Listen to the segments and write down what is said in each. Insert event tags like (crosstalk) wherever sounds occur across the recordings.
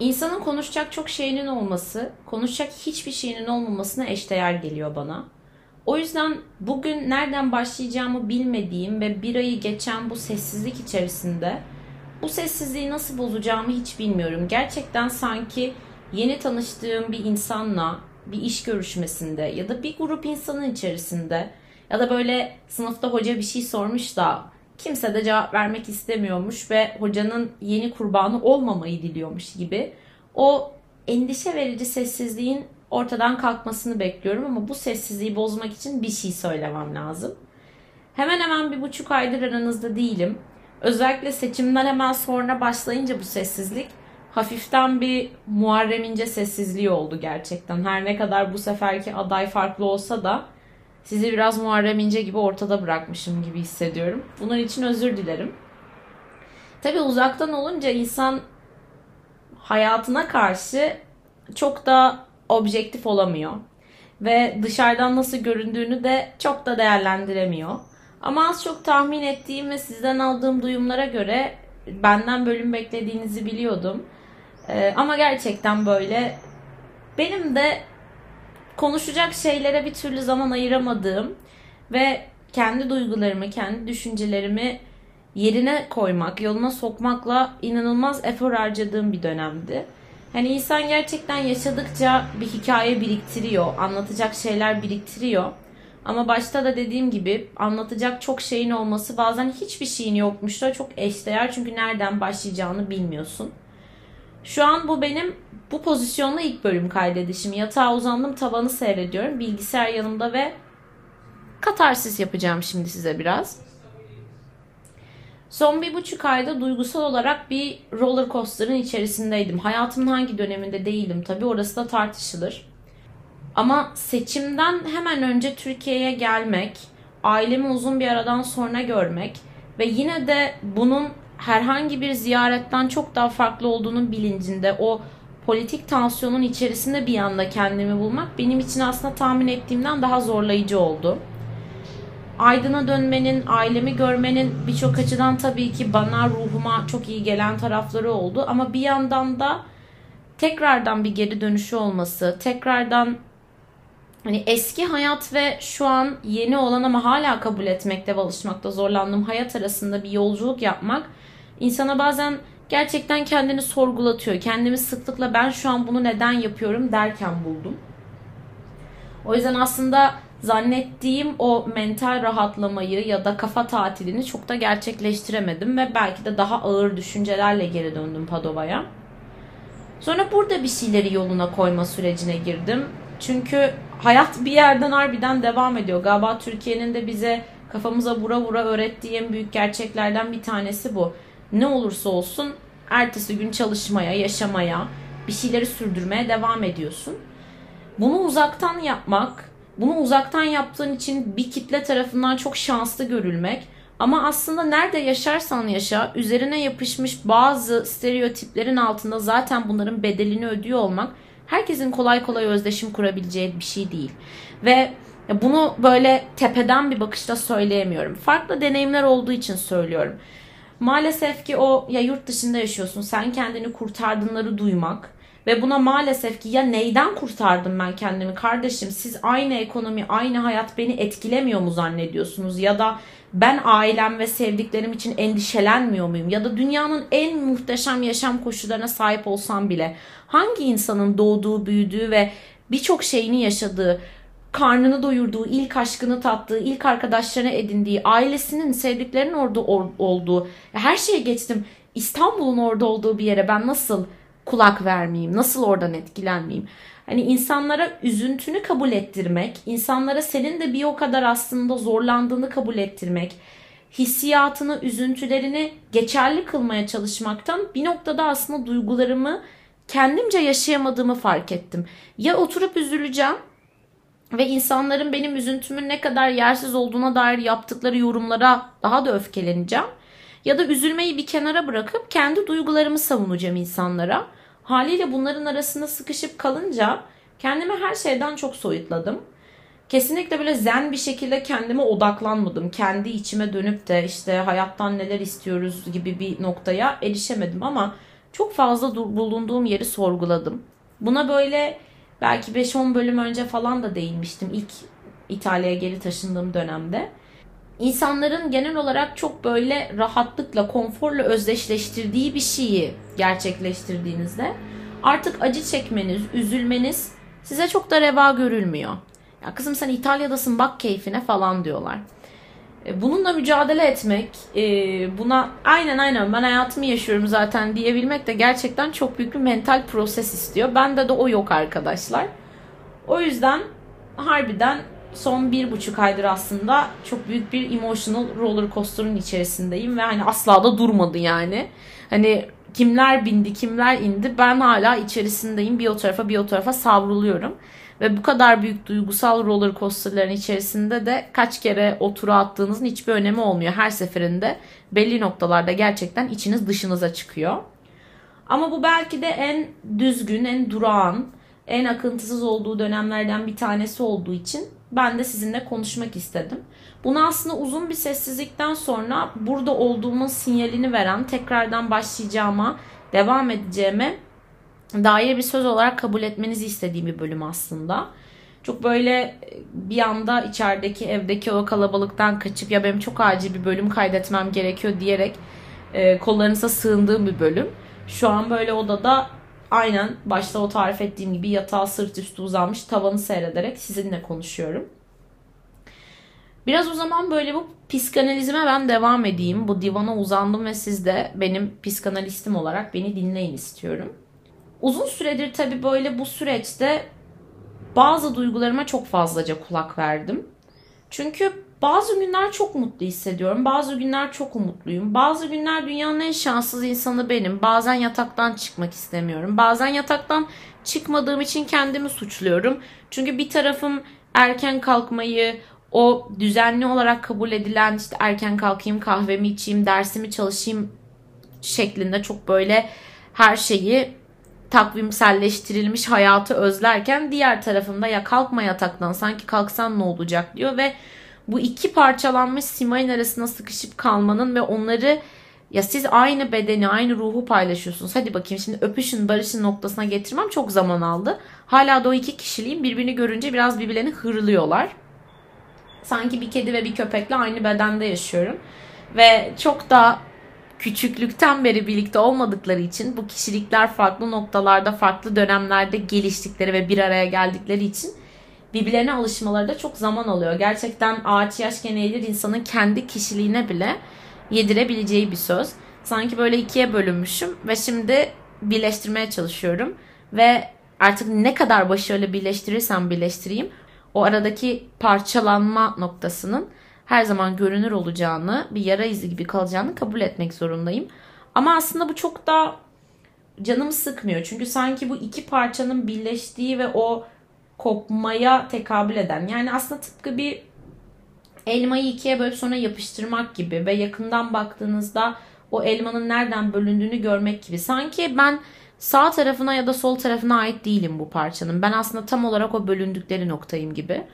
insanın konuşacak çok şeyinin olması, konuşacak hiçbir şeyinin olmamasına eşdeğer geliyor bana. O yüzden bugün nereden başlayacağımı bilmediğim ve bir ayı geçen bu sessizlik içerisinde bu sessizliği nasıl bozacağımı hiç bilmiyorum. Gerçekten sanki yeni tanıştığım bir insanla bir iş görüşmesinde ya da bir grup insanın içerisinde ya da böyle sınıfta hoca bir şey sormuş da kimse de cevap vermek istemiyormuş ve hocanın yeni kurbanı olmamayı diliyormuş gibi o endişe verici sessizliğin ortadan kalkmasını bekliyorum ama bu sessizliği bozmak için bir şey söylemem lazım. Hemen hemen bir buçuk aydır aranızda değilim. Özellikle seçimden hemen sonra başlayınca bu sessizlik hafiften bir Muharrem İnce sessizliği oldu gerçekten. Her ne kadar bu seferki aday farklı olsa da sizi biraz Muharrem İnce gibi ortada bırakmışım gibi hissediyorum. Bunun için özür dilerim. Tabi uzaktan olunca insan hayatına karşı çok da objektif olamıyor. Ve dışarıdan nasıl göründüğünü de çok da değerlendiremiyor. Ama az çok tahmin ettiğim ve sizden aldığım duyumlara göre benden bölüm beklediğinizi biliyordum. Ee, ama gerçekten böyle benim de konuşacak şeylere bir türlü zaman ayıramadığım ve kendi duygularımı, kendi düşüncelerimi yerine koymak, yoluna sokmakla inanılmaz efor harcadığım bir dönemdi. Hani insan gerçekten yaşadıkça bir hikaye biriktiriyor, anlatacak şeyler biriktiriyor. Ama başta da dediğim gibi anlatacak çok şeyin olması bazen hiçbir şeyin yokmuş da çok eşdeğer çünkü nereden başlayacağını bilmiyorsun. Şu an bu benim bu pozisyonla ilk bölüm kaydedişim. Yatağa uzandım tavanı seyrediyorum. Bilgisayar yanımda ve katarsis yapacağım şimdi size biraz. Son bir buçuk ayda duygusal olarak bir roller coaster'ın içerisindeydim. Hayatımın hangi döneminde değilim tabii orası da tartışılır. Ama seçimden hemen önce Türkiye'ye gelmek, ailemi uzun bir aradan sonra görmek ve yine de bunun herhangi bir ziyaretten çok daha farklı olduğunun bilincinde o politik tansiyonun içerisinde bir anda kendimi bulmak benim için aslında tahmin ettiğimden daha zorlayıcı oldu. Aydın'a dönmenin, ailemi görmenin birçok açıdan tabii ki bana, ruhuma çok iyi gelen tarafları oldu. Ama bir yandan da tekrardan bir geri dönüşü olması, tekrardan hani eski hayat ve şu an yeni olan ama hala kabul etmekte ve alışmakta zorlandığım hayat arasında bir yolculuk yapmak insana bazen gerçekten kendini sorgulatıyor. Kendimi sıklıkla ben şu an bunu neden yapıyorum derken buldum. O yüzden aslında zannettiğim o mental rahatlamayı ya da kafa tatilini çok da gerçekleştiremedim ve belki de daha ağır düşüncelerle geri döndüm Padova'ya. Sonra burada bir şeyleri yoluna koyma sürecine girdim. Çünkü hayat bir yerden harbiden devam ediyor. Galiba Türkiye'nin de bize kafamıza vura vura öğrettiği en büyük gerçeklerden bir tanesi bu. Ne olursa olsun ertesi gün çalışmaya, yaşamaya, bir şeyleri sürdürmeye devam ediyorsun. Bunu uzaktan yapmak, bunu uzaktan yaptığın için bir kitle tarafından çok şanslı görülmek ama aslında nerede yaşarsan yaşa üzerine yapışmış bazı stereotiplerin altında zaten bunların bedelini ödüyor olmak herkesin kolay kolay özdeşim kurabileceği bir şey değil. Ve bunu böyle tepeden bir bakışta söyleyemiyorum. Farklı deneyimler olduğu için söylüyorum. Maalesef ki o ya yurt dışında yaşıyorsun sen kendini kurtardığınları duymak ve buna maalesef ki ya neyden kurtardım ben kendimi kardeşim? Siz aynı ekonomi aynı hayat beni etkilemiyor mu zannediyorsunuz? Ya da ben ailem ve sevdiklerim için endişelenmiyor muyum? Ya da dünyanın en muhteşem yaşam koşullarına sahip olsam bile hangi insanın doğduğu büyüdüğü ve birçok şeyini yaşadığı karnını doyurduğu, ilk aşkını tattığı, ilk arkadaşlarına edindiği, ailesinin, sevdiklerinin orada olduğu, her şeye geçtim. İstanbul'un orada olduğu bir yere ben nasıl kulak vermeyeyim, nasıl oradan etkilenmeyeyim? Hani insanlara üzüntünü kabul ettirmek, insanlara senin de bir o kadar aslında zorlandığını kabul ettirmek, hissiyatını, üzüntülerini geçerli kılmaya çalışmaktan bir noktada aslında duygularımı kendimce yaşayamadığımı fark ettim. Ya oturup üzüleceğim ve insanların benim üzüntümün ne kadar yersiz olduğuna dair yaptıkları yorumlara daha da öfkeleneceğim. Ya da üzülmeyi bir kenara bırakıp kendi duygularımı savunacağım insanlara. Haliyle bunların arasında sıkışıp kalınca kendimi her şeyden çok soyutladım. Kesinlikle böyle zen bir şekilde kendime odaklanmadım. Kendi içime dönüp de işte hayattan neler istiyoruz gibi bir noktaya erişemedim ama çok fazla bulunduğum yeri sorguladım. Buna böyle belki 5-10 bölüm önce falan da değinmiştim ilk İtalya'ya geri taşındığım dönemde. İnsanların genel olarak çok böyle rahatlıkla, konforla özdeşleştirdiği bir şeyi gerçekleştirdiğinizde artık acı çekmeniz, üzülmeniz size çok da reva görülmüyor. Ya kızım sen İtalya'dasın bak keyfine falan diyorlar. E, bununla mücadele etmek, e, buna aynen aynen ben hayatımı yaşıyorum zaten diyebilmek de gerçekten çok büyük bir mental proses istiyor. Bende de o yok arkadaşlar. O yüzden harbiden son bir buçuk aydır aslında çok büyük bir emotional roller coaster'ın içerisindeyim ve hani asla da durmadı yani. Hani kimler bindi kimler indi ben hala içerisindeyim bir o tarafa bir o tarafa savruluyorum. Ve bu kadar büyük duygusal roller coaster'ların içerisinde de kaç kere o tura attığınızın hiçbir önemi olmuyor. Her seferinde belli noktalarda gerçekten içiniz dışınıza çıkıyor. Ama bu belki de en düzgün, en durağan, en akıntısız olduğu dönemlerden bir tanesi olduğu için ben de sizinle konuşmak istedim. Bunu aslında uzun bir sessizlikten sonra burada olduğumun sinyalini veren, tekrardan başlayacağıma, devam edeceğime dair bir söz olarak kabul etmenizi istediğim bir bölüm aslında. Çok böyle bir anda içerideki evdeki o kalabalıktan kaçıp ya benim çok acil bir bölüm kaydetmem gerekiyor diyerek e, kollarınıza sığındığım bir bölüm. Şu an böyle odada aynen başta o tarif ettiğim gibi yatağa sırt üstü uzanmış tavanı seyrederek sizinle konuşuyorum. Biraz o zaman böyle bu psikanalizime ben devam edeyim. Bu divana uzandım ve siz de benim psikanalistim olarak beni dinleyin istiyorum. Uzun süredir tabii böyle bu süreçte bazı duygularıma çok fazlaca kulak verdim. Çünkü bazı günler çok mutlu hissediyorum. Bazı günler çok umutluyum. Bazı günler dünyanın en şanssız insanı benim. Bazen yataktan çıkmak istemiyorum. Bazen yataktan çıkmadığım için kendimi suçluyorum. Çünkü bir tarafım erken kalkmayı, o düzenli olarak kabul edilen işte erken kalkayım, kahvemi içeyim, dersimi çalışayım şeklinde çok böyle her şeyi takvimselleştirilmiş hayatı özlerken diğer tarafında ya kalkma yataktan sanki kalksan ne olacak diyor ve bu iki parçalanmış simayın arasına sıkışıp kalmanın ve onları ya siz aynı bedeni, aynı ruhu paylaşıyorsunuz. Hadi bakayım şimdi öpüşün, barışın noktasına getirmem çok zaman aldı. Hala da o iki kişiliğin birbirini görünce biraz birbirlerini hırlıyorlar. Sanki bir kedi ve bir köpekle aynı bedende yaşıyorum. Ve çok da küçüklükten beri birlikte olmadıkları için bu kişilikler farklı noktalarda, farklı dönemlerde geliştikleri ve bir araya geldikleri için birbirlerine alışmaları da çok zaman alıyor. Gerçekten ağaç yaşken eğilir insanın kendi kişiliğine bile yedirebileceği bir söz. Sanki böyle ikiye bölünmüşüm ve şimdi birleştirmeye çalışıyorum. Ve artık ne kadar başarılı birleştirirsem birleştireyim o aradaki parçalanma noktasının her zaman görünür olacağını, bir yara izi gibi kalacağını kabul etmek zorundayım. Ama aslında bu çok da canımı sıkmıyor. Çünkü sanki bu iki parçanın birleştiği ve o kopmaya tekabül eden. Yani aslında tıpkı bir elmayı ikiye bölüp sonra yapıştırmak gibi ve yakından baktığınızda o elmanın nereden bölündüğünü görmek gibi. Sanki ben sağ tarafına ya da sol tarafına ait değilim bu parçanın. Ben aslında tam olarak o bölündükleri noktayım gibi.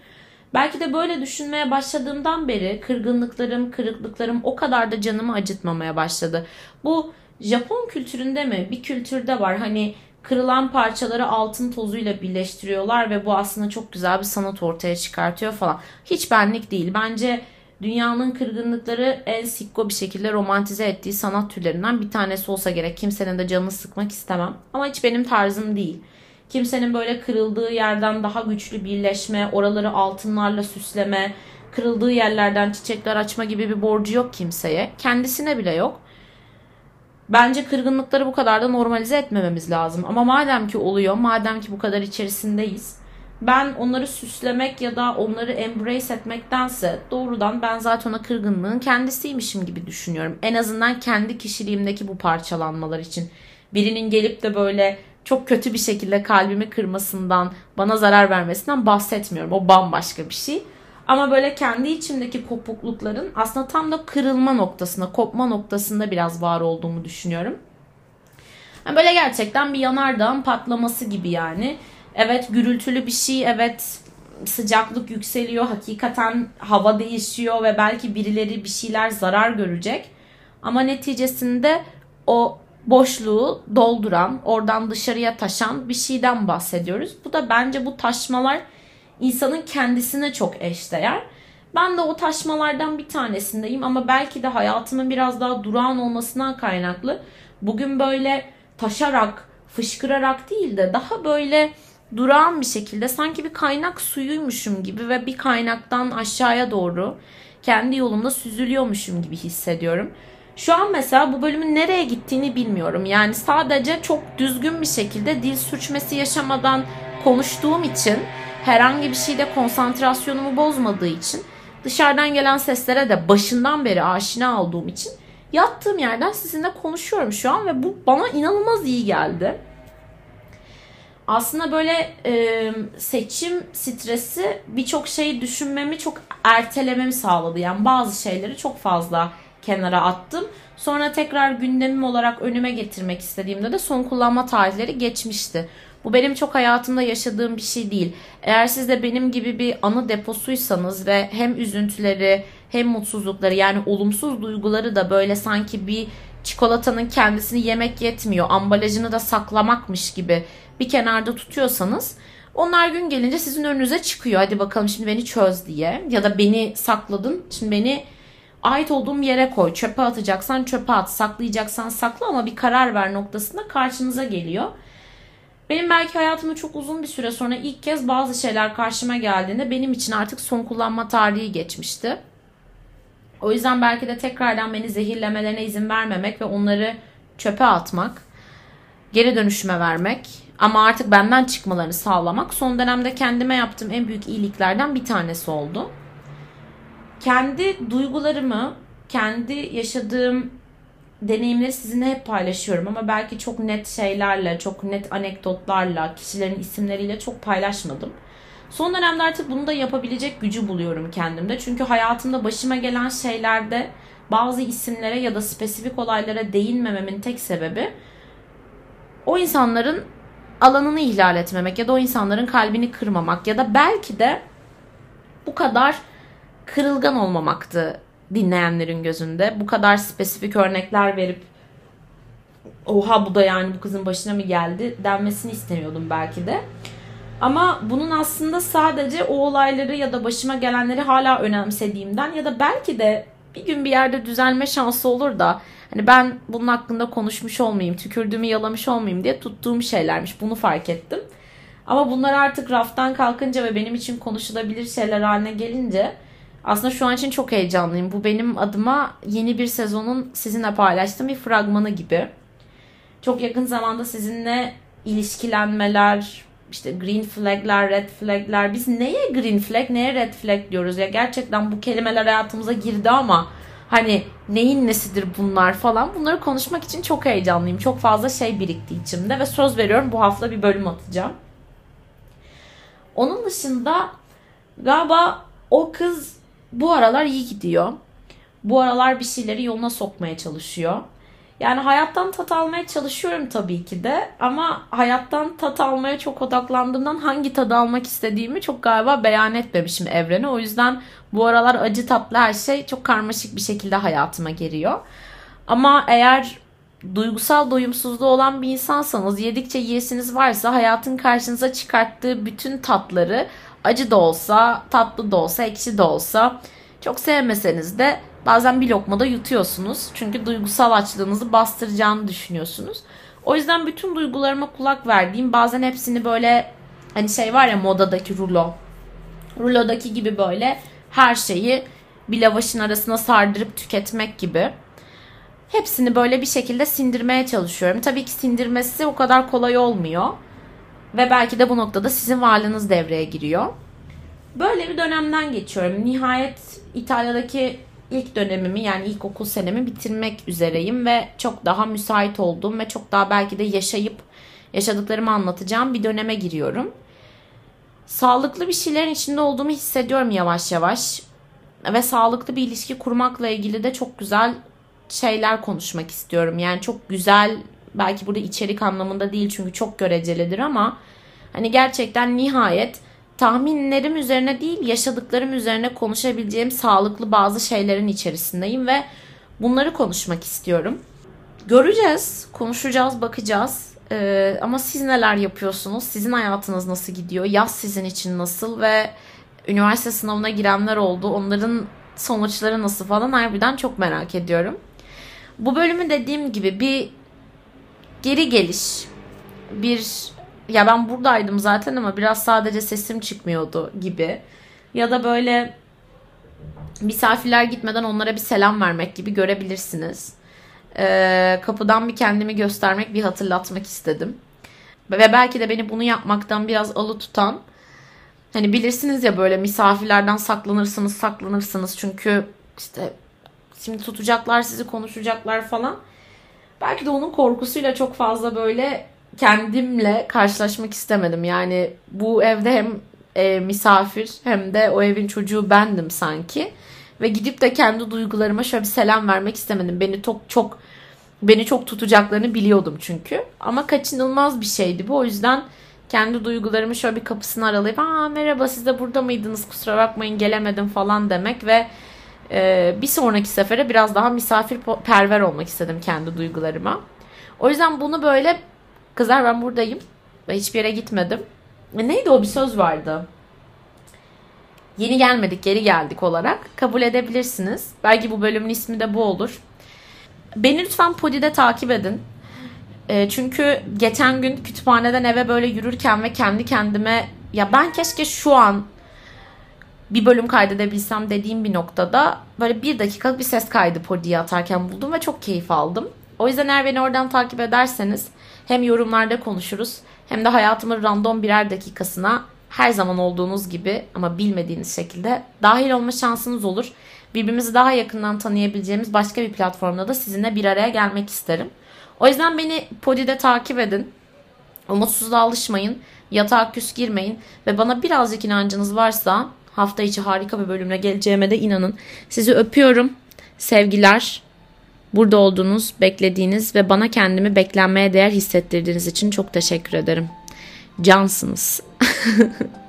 Belki de böyle düşünmeye başladığımdan beri kırgınlıklarım, kırıklıklarım o kadar da canımı acıtmamaya başladı. Bu Japon kültüründe mi? Bir kültürde var. Hani kırılan parçaları altın tozuyla birleştiriyorlar ve bu aslında çok güzel bir sanat ortaya çıkartıyor falan. Hiç benlik değil. Bence dünyanın kırgınlıkları en sikko bir şekilde romantize ettiği sanat türlerinden bir tanesi olsa gerek. Kimsenin de canını sıkmak istemem. Ama hiç benim tarzım değil. Kimsenin böyle kırıldığı yerden daha güçlü birleşme, oraları altınlarla süsleme, kırıldığı yerlerden çiçekler açma gibi bir borcu yok kimseye. Kendisine bile yok. Bence kırgınlıkları bu kadar da normalize etmememiz lazım. Ama madem ki oluyor, madem ki bu kadar içerisindeyiz, ben onları süslemek ya da onları embrace etmektense doğrudan ben zaten o kırgınlığın kendisiymişim gibi düşünüyorum. En azından kendi kişiliğimdeki bu parçalanmalar için. Birinin gelip de böyle çok kötü bir şekilde kalbimi kırmasından, bana zarar vermesinden bahsetmiyorum. O bambaşka bir şey. Ama böyle kendi içimdeki kopuklukların aslında tam da kırılma noktasında, kopma noktasında biraz var olduğumu düşünüyorum. Yani böyle gerçekten bir yanardağın patlaması gibi yani. Evet gürültülü bir şey, evet sıcaklık yükseliyor, hakikaten hava değişiyor ve belki birileri bir şeyler zarar görecek. Ama neticesinde o boşluğu dolduran, oradan dışarıya taşan bir şeyden bahsediyoruz. Bu da bence bu taşmalar insanın kendisine çok eşdeğer. Ben de o taşmalardan bir tanesindeyim ama belki de hayatımın biraz daha durağan olmasından kaynaklı bugün böyle taşarak, fışkırarak değil de daha böyle durağan bir şekilde sanki bir kaynak suyuymuşum gibi ve bir kaynaktan aşağıya doğru kendi yolumda süzülüyormuşum gibi hissediyorum. Şu an mesela bu bölümün nereye gittiğini bilmiyorum. Yani sadece çok düzgün bir şekilde dil sürçmesi yaşamadan konuştuğum için herhangi bir şeyde konsantrasyonumu bozmadığı için dışarıdan gelen seslere de başından beri aşina olduğum için yattığım yerden sizinle konuşuyorum şu an ve bu bana inanılmaz iyi geldi. Aslında böyle e, seçim stresi birçok şeyi düşünmemi çok ertelememi sağladı. Yani bazı şeyleri çok fazla kenara attım. Sonra tekrar gündemim olarak önüme getirmek istediğimde de son kullanma tarihleri geçmişti. Bu benim çok hayatımda yaşadığım bir şey değil. Eğer siz de benim gibi bir anı deposuysanız ve hem üzüntüleri hem mutsuzlukları yani olumsuz duyguları da böyle sanki bir çikolatanın kendisini yemek yetmiyor, ambalajını da saklamakmış gibi bir kenarda tutuyorsanız onlar gün gelince sizin önünüze çıkıyor. Hadi bakalım şimdi beni çöz diye ya da beni sakladın şimdi beni ait olduğum yere koy. Çöpe atacaksan çöpe at, saklayacaksan sakla ama bir karar ver noktasında karşınıza geliyor. Benim belki hayatımda çok uzun bir süre sonra ilk kez bazı şeyler karşıma geldiğinde benim için artık son kullanma tarihi geçmişti. O yüzden belki de tekrardan beni zehirlemelerine izin vermemek ve onları çöpe atmak, geri dönüşüme vermek ama artık benden çıkmalarını sağlamak son dönemde kendime yaptığım en büyük iyiliklerden bir tanesi oldu. Kendi duygularımı, kendi yaşadığım deneyimleri sizinle hep paylaşıyorum ama belki çok net şeylerle, çok net anekdotlarla, kişilerin isimleriyle çok paylaşmadım. Son dönemde artık bunu da yapabilecek gücü buluyorum kendimde. Çünkü hayatımda başıma gelen şeylerde bazı isimlere ya da spesifik olaylara değinmememin tek sebebi o insanların alanını ihlal etmemek ya da o insanların kalbini kırmamak ya da belki de bu kadar kırılgan olmamaktı dinleyenlerin gözünde. Bu kadar spesifik örnekler verip oha bu da yani bu kızın başına mı geldi denmesini istemiyordum belki de. Ama bunun aslında sadece o olayları ya da başıma gelenleri hala önemsediğimden ya da belki de bir gün bir yerde düzelme şansı olur da hani ben bunun hakkında konuşmuş olmayayım, tükürdüğümü yalamış olmayayım diye tuttuğum şeylermiş. Bunu fark ettim. Ama bunlar artık raftan kalkınca ve benim için konuşulabilir şeyler haline gelince aslında şu an için çok heyecanlıyım. Bu benim adıma yeni bir sezonun sizinle paylaştığım bir fragmanı gibi. Çok yakın zamanda sizinle ilişkilenmeler, işte green flagler, red flagler. Biz neye green flag, neye red flag diyoruz ya? Gerçekten bu kelimeler hayatımıza girdi ama hani neyin nesidir bunlar falan. Bunları konuşmak için çok heyecanlıyım. Çok fazla şey birikti içimde ve söz veriyorum bu hafta bir bölüm atacağım. Onun dışında galiba o kız bu aralar iyi gidiyor. Bu aralar bir şeyleri yoluna sokmaya çalışıyor. Yani hayattan tat almaya çalışıyorum tabii ki de ama hayattan tat almaya çok odaklandığımdan hangi tadı almak istediğimi çok galiba beyan etmemişim evrene. O yüzden bu aralar acı tatlı her şey çok karmaşık bir şekilde hayatıma geliyor. Ama eğer duygusal doyumsuzluğu olan bir insansanız yedikçe yiyesiniz varsa hayatın karşınıza çıkarttığı bütün tatları acı da olsa, tatlı da olsa, ekşi de olsa çok sevmeseniz de bazen bir lokmada yutuyorsunuz. Çünkü duygusal açlığınızı bastıracağını düşünüyorsunuz. O yüzden bütün duygularıma kulak verdiğim bazen hepsini böyle hani şey var ya modadaki rulo. Rulodaki gibi böyle her şeyi bir lavaşın arasına sardırıp tüketmek gibi. Hepsini böyle bir şekilde sindirmeye çalışıyorum. Tabii ki sindirmesi o kadar kolay olmuyor. Ve belki de bu noktada sizin varlığınız devreye giriyor. Böyle bir dönemden geçiyorum. Nihayet İtalya'daki ilk dönemimi yani ilk okul senemi bitirmek üzereyim ve çok daha müsait olduğum ve çok daha belki de yaşayıp yaşadıklarımı anlatacağım bir döneme giriyorum. Sağlıklı bir şeylerin içinde olduğumu hissediyorum yavaş yavaş. Ve sağlıklı bir ilişki kurmakla ilgili de çok güzel şeyler konuşmak istiyorum. Yani çok güzel belki burada içerik anlamında değil çünkü çok görecelidir ama hani gerçekten nihayet tahminlerim üzerine değil yaşadıklarım üzerine konuşabileceğim sağlıklı bazı şeylerin içerisindeyim ve bunları konuşmak istiyorum. Göreceğiz, konuşacağız, bakacağız. Ee, ama siz neler yapıyorsunuz? Sizin hayatınız nasıl gidiyor? Yaz sizin için nasıl ve üniversite sınavına girenler oldu. Onların sonuçları nasıl falan harbiden çok merak ediyorum. Bu bölümü dediğim gibi bir geri geliş, bir ya ben buradaydım zaten ama biraz sadece sesim çıkmıyordu gibi. Ya da böyle misafirler gitmeden onlara bir selam vermek gibi görebilirsiniz. Ee, kapıdan bir kendimi göstermek, bir hatırlatmak istedim. Ve belki de beni bunu yapmaktan biraz alıtutan hani bilirsiniz ya böyle misafirlerden saklanırsınız saklanırsınız çünkü işte şimdi tutacaklar sizi konuşacaklar falan. Belki de onun korkusuyla çok fazla böyle kendimle karşılaşmak istemedim. Yani bu evde hem e, misafir hem de o evin çocuğu bendim sanki. Ve gidip de kendi duygularıma şöyle bir selam vermek istemedim. Beni çok çok beni çok tutacaklarını biliyordum çünkü. Ama kaçınılmaz bir şeydi bu. O yüzden kendi duygularımı şöyle bir kapısını aralayıp aa merhaba siz de burada mıydınız kusura bakmayın gelemedim falan demek ve e, bir sonraki sefere biraz daha misafirperver olmak istedim kendi duygularıma. O yüzden bunu böyle kızlar ben buradayım ve hiçbir yere gitmedim. E, neydi o bir söz vardı. Yeni gelmedik geri geldik olarak kabul edebilirsiniz. Belki bu bölümün ismi de bu olur. Beni lütfen Podi'de takip edin. E, çünkü geçen gün kütüphaneden eve böyle yürürken ve kendi kendime ya ben keşke şu an bir bölüm kaydedebilsem dediğim bir noktada böyle bir dakikalık bir ses kaydı Podi'ye atarken buldum ve çok keyif aldım. O yüzden eğer beni oradan takip ederseniz hem yorumlarda konuşuruz hem de hayatımın random birer dakikasına her zaman olduğunuz gibi ama bilmediğiniz şekilde dahil olma şansınız olur. Birbirimizi daha yakından tanıyabileceğimiz başka bir platformda da sizinle bir araya gelmek isterim. O yüzden beni Podi'de takip edin. Umutsuzluğa alışmayın. Yatağa küs girmeyin. Ve bana birazcık inancınız varsa hafta içi harika bir bölümle geleceğime de inanın. Sizi öpüyorum. Sevgiler. Burada olduğunuz, beklediğiniz ve bana kendimi beklenmeye değer hissettirdiğiniz için çok teşekkür ederim. Cansınız. (laughs)